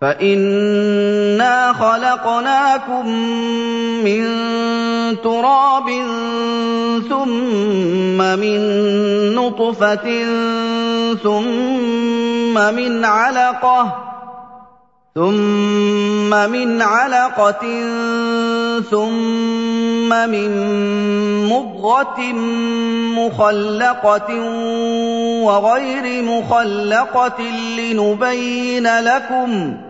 فَإِنَّا خَلَقْنَاكُم مِّن تُرَابٍ ثُمَّ مِن نُّطْفَةٍ ثُمَّ مِنْ عَلَقَةٍ ثُمَّ مِنْ عَلَقَةٍ ثُمَّ مِن مُّضْغَةٍ مُّخَلَّقَةٍ وَغَيْرِ مُخَلَّقَةٍ لِّنُبَيِّنَ لَكُمْ ۚ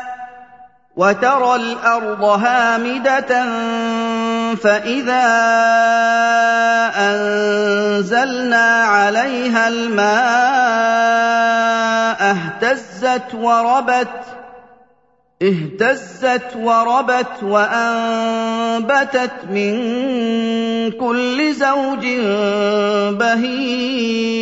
وَتَرَى الْأَرْضَ هَامِدَةً فَإِذَا أَنزَلْنَا عَلَيْهَا الْمَاءَ اهْتَزَّتْ وَرَبَتْ وَأَنبَتَتْ مِن كُلِّ زَوْجٍ بَهِيجٍ.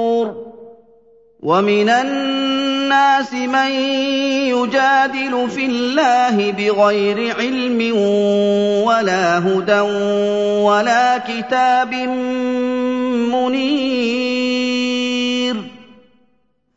وَمِنَ النَّاسِ مَن يُجَادِلُ فِي اللَّهِ بِغَيْرِ عِلْمٍ وَلَا هُدًى وَلَا كِتَابٍ مُّنِيرٍ.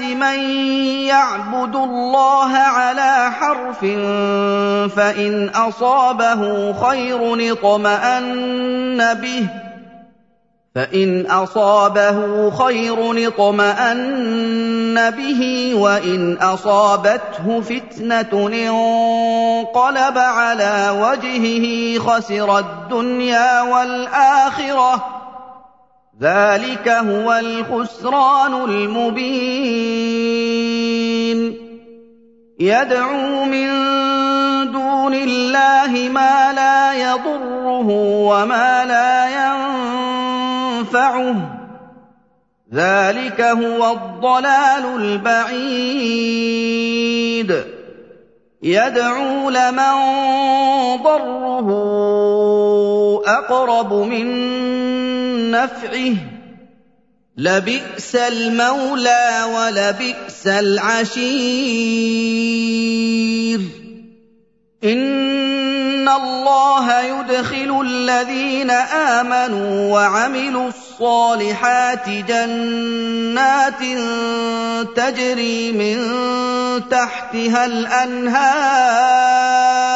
مَن يَعْبُدُ اللَّهَ عَلَىٰ حَرْفٍ فَإِنْ أَصَابَهُ خَيْرٌ اطْمَأَنَّ بِهِ فإن أصابه خير اطمأن به وإن أصابته فتنة انقلب على وجهه خسر الدنيا والآخرة ذلك هو الخسران المبين يدعو من دون الله ما لا يضره وما لا ينفعه ذلك هو الضلال البعيد يدعو لمن ضره أقرب من نفعه. لبئس المولى ولبئس العشير. إن الله يدخل الذين آمنوا وعملوا الصالحات جنات تجري من تحتها الأنهار.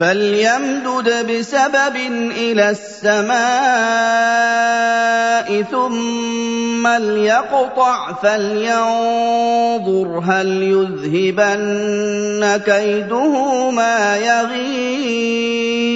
فليمدد بسبب إلى السماء ثم ليقطع فلينظر هل يذهبن كيده ما يغيظ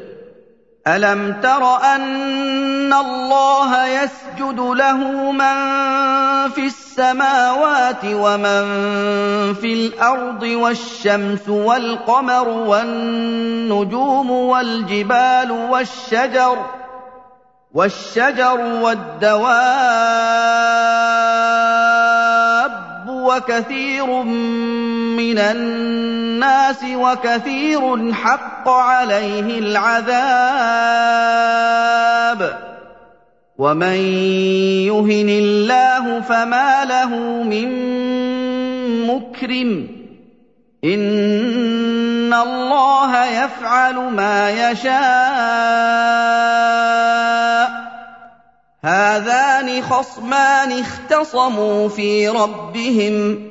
ألم تر أن الله يسجد له من في السماوات ومن في الأرض والشمس والقمر والنجوم والجبال والشجر والشجر والدواب وكثير من الناس وكثير حق عليه العذاب. ومن يهن الله فما له من مكرم. إن الله يفعل ما يشاء. هذان خصمان اختصموا في ربهم.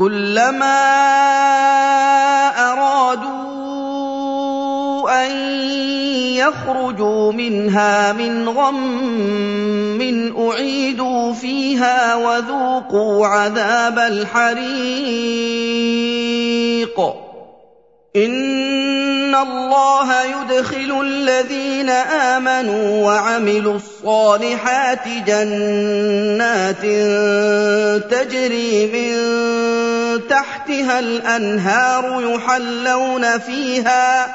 كلما أرادوا أن يخرجوا منها من غم أعيدوا فيها وذوقوا عذاب الحريق. ان الله يدخل الذين امنوا وعملوا الصالحات جنات تجري من تحتها الانهار يحلون فيها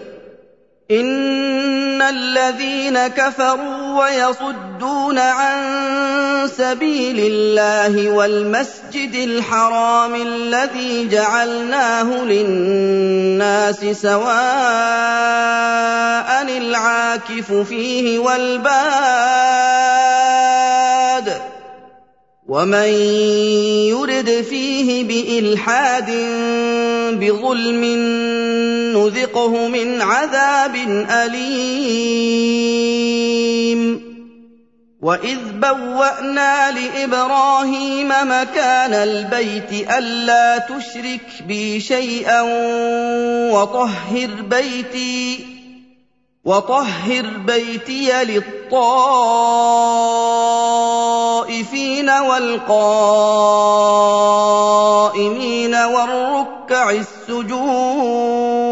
ان الذين كفروا ويصدون عن سبيل الله والمسجد الحرام الذي جعلناه للناس سواء العاكف فيه والباد ومن يرد فيه بالحاد بظلم نذقه من عذاب أليم. واذ بوانا لابراهيم مكان البيت الا تشرك بي شيئا وطهر بيتي وطهر بيتي للطائفين والقائمين والركع السجود.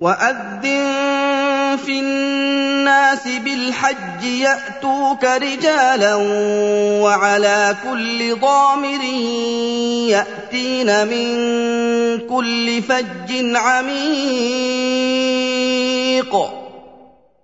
واذن في الناس بالحج ياتوك رجالا وعلى كل ضامر ياتين من كل فج عميق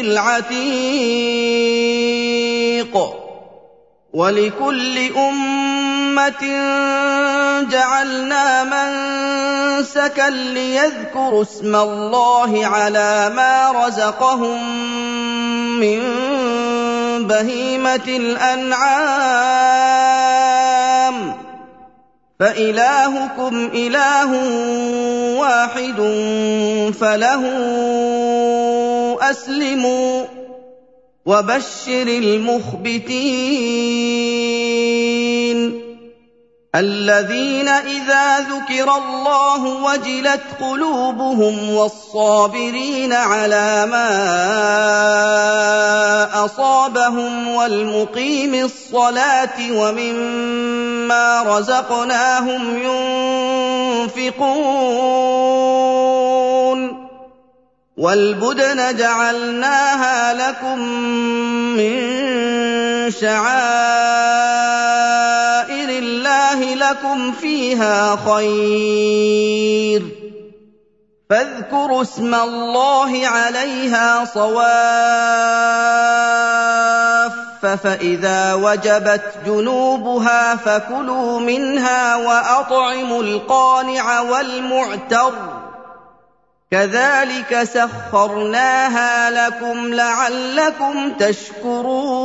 العتيق ولكل أمة جعلنا منسكا ليذكروا اسم الله على ما رزقهم من بهيمة الأنعام. فإلهكم إله واحد فله أسلموا وبشر المخبتين. الذين إذا ذكر الله وجلت قلوبهم والصابرين على ما أصابهم والمقيم الصلاة ومما رزقناهم ينفقون والبدن جعلناها لكم من شعائر الله لكم فيها خير. فاذكروا اسم الله عليها صواف فإذا وجبت جنوبها فكلوا منها وأطعموا القانع والمعتر. كذلك سخرناها لكم لعلكم تشكرون.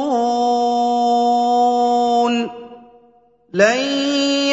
لن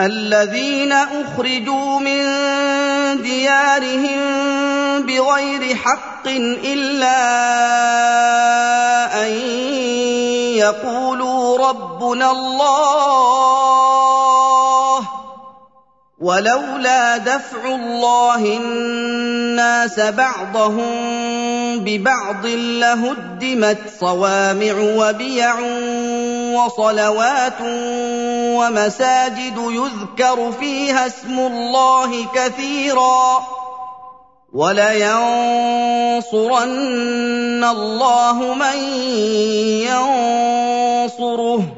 الذين أخرجوا من ديارهم بغير حق إلا أن يقولوا ربنا الله ولولا دفع الله الناس بعضهم ببعض لهدمت صوامع وبيع وصلوات ومساجد يذكر فيها اسم الله كثيرا ولينصرن الله من ينصره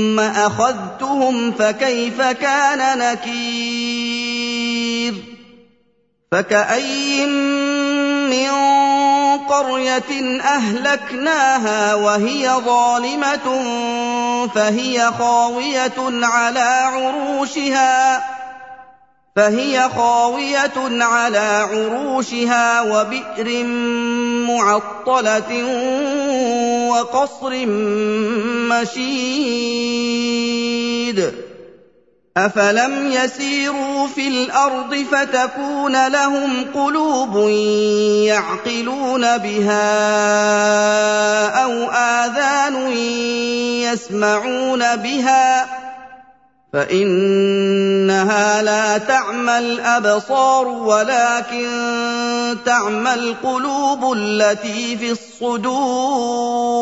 أخذتهم فكيف كان نكير؟ فكأين من قرية أهلكناها وهي ظالمة فهي خاوية على عروشها فهي خاوية على عروشها وبئر معطلة وقصر مشيد افلم يسيروا في الأرض فتكون لهم قلوب يعقلون بها أو اذان يسمعون بها فانها لا تعمى الابصار ولكن تعمى القلوب التي في الصدور.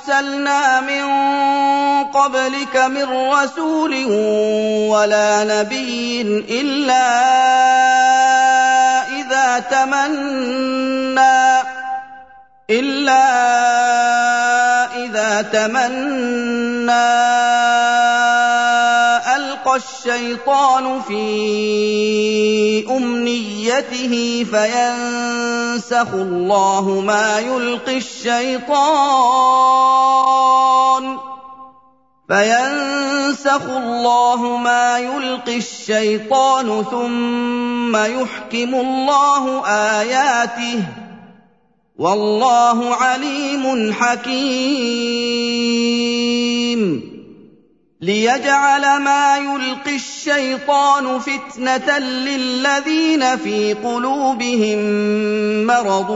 أرسلنا من قبلك من رسول ولا نبي إلا إذا تمنى إلا إذا تمنى. ألقى الشيطان في أمنيته فينسخ الله ما يلقي الشيطان فينسخ الله ما يلقي الشيطان ثم يحكم الله آياته والله عليم حكيم ليجعل ما يلقي الشيطان فتنة للذين في قلوبهم مرض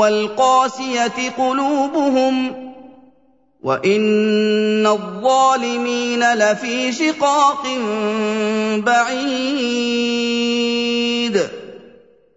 والقاسية قلوبهم وإن الظالمين لفي شقاق بعيد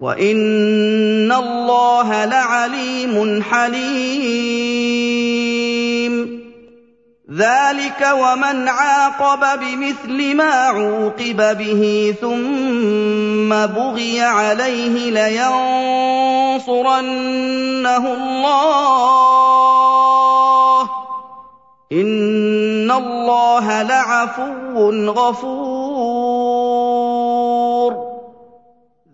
وان الله لعليم حليم. ذلك ومن عاقب بمثل ما عوقب به ثم بغي عليه لينصرنه الله ان الله لعفو غفور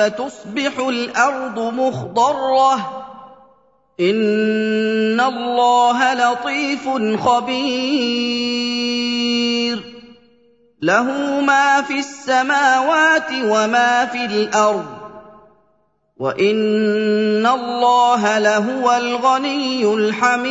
فتصبح الأرض مخضرة. إن الله لطيف خبير. له ما في السماوات وما في الأرض. وإن الله لهو الغني الحميد.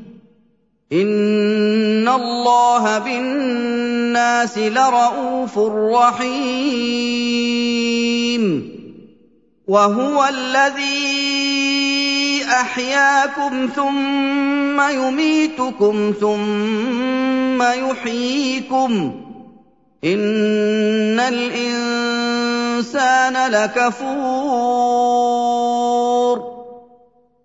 ان الله بالناس لرءوف رحيم. وهو الذي احياكم ثم يميتكم ثم يحييكم. ان الانسان لكفور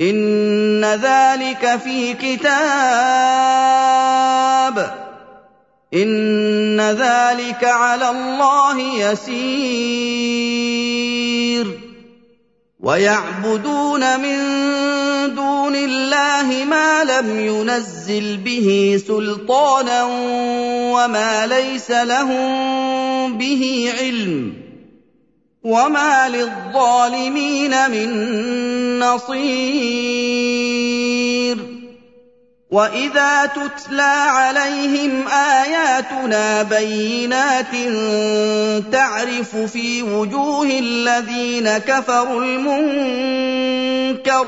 ان ذلك في كتاب ان ذلك على الله يسير ويعبدون من دون الله ما لم ينزل به سلطانا وما ليس لهم به علم وما للظالمين من نصير واذا تتلى عليهم اياتنا بينات تعرف في وجوه الذين كفروا المنكر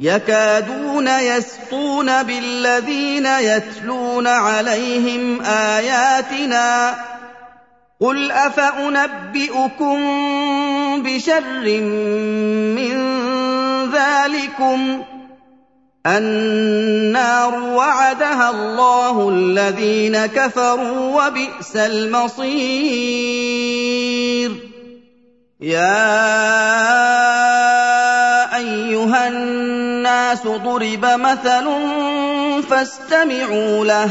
يكادون يسطون بالذين يتلون عليهم اياتنا قل افانبئكم بشر من ذلكم النار وعدها الله الذين كفروا وبئس المصير يا ايها الناس ضرب مثل فاستمعوا له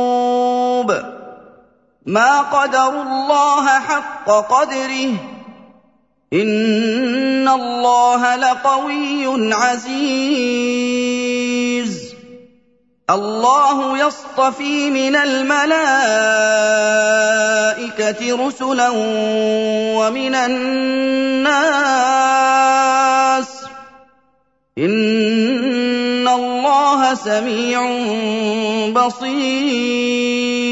ما قدروا الله حق قدره. إن الله لقوي عزيز. الله يصطفي من الملائكة رسلا ومن الناس. إن الله سميع بصير.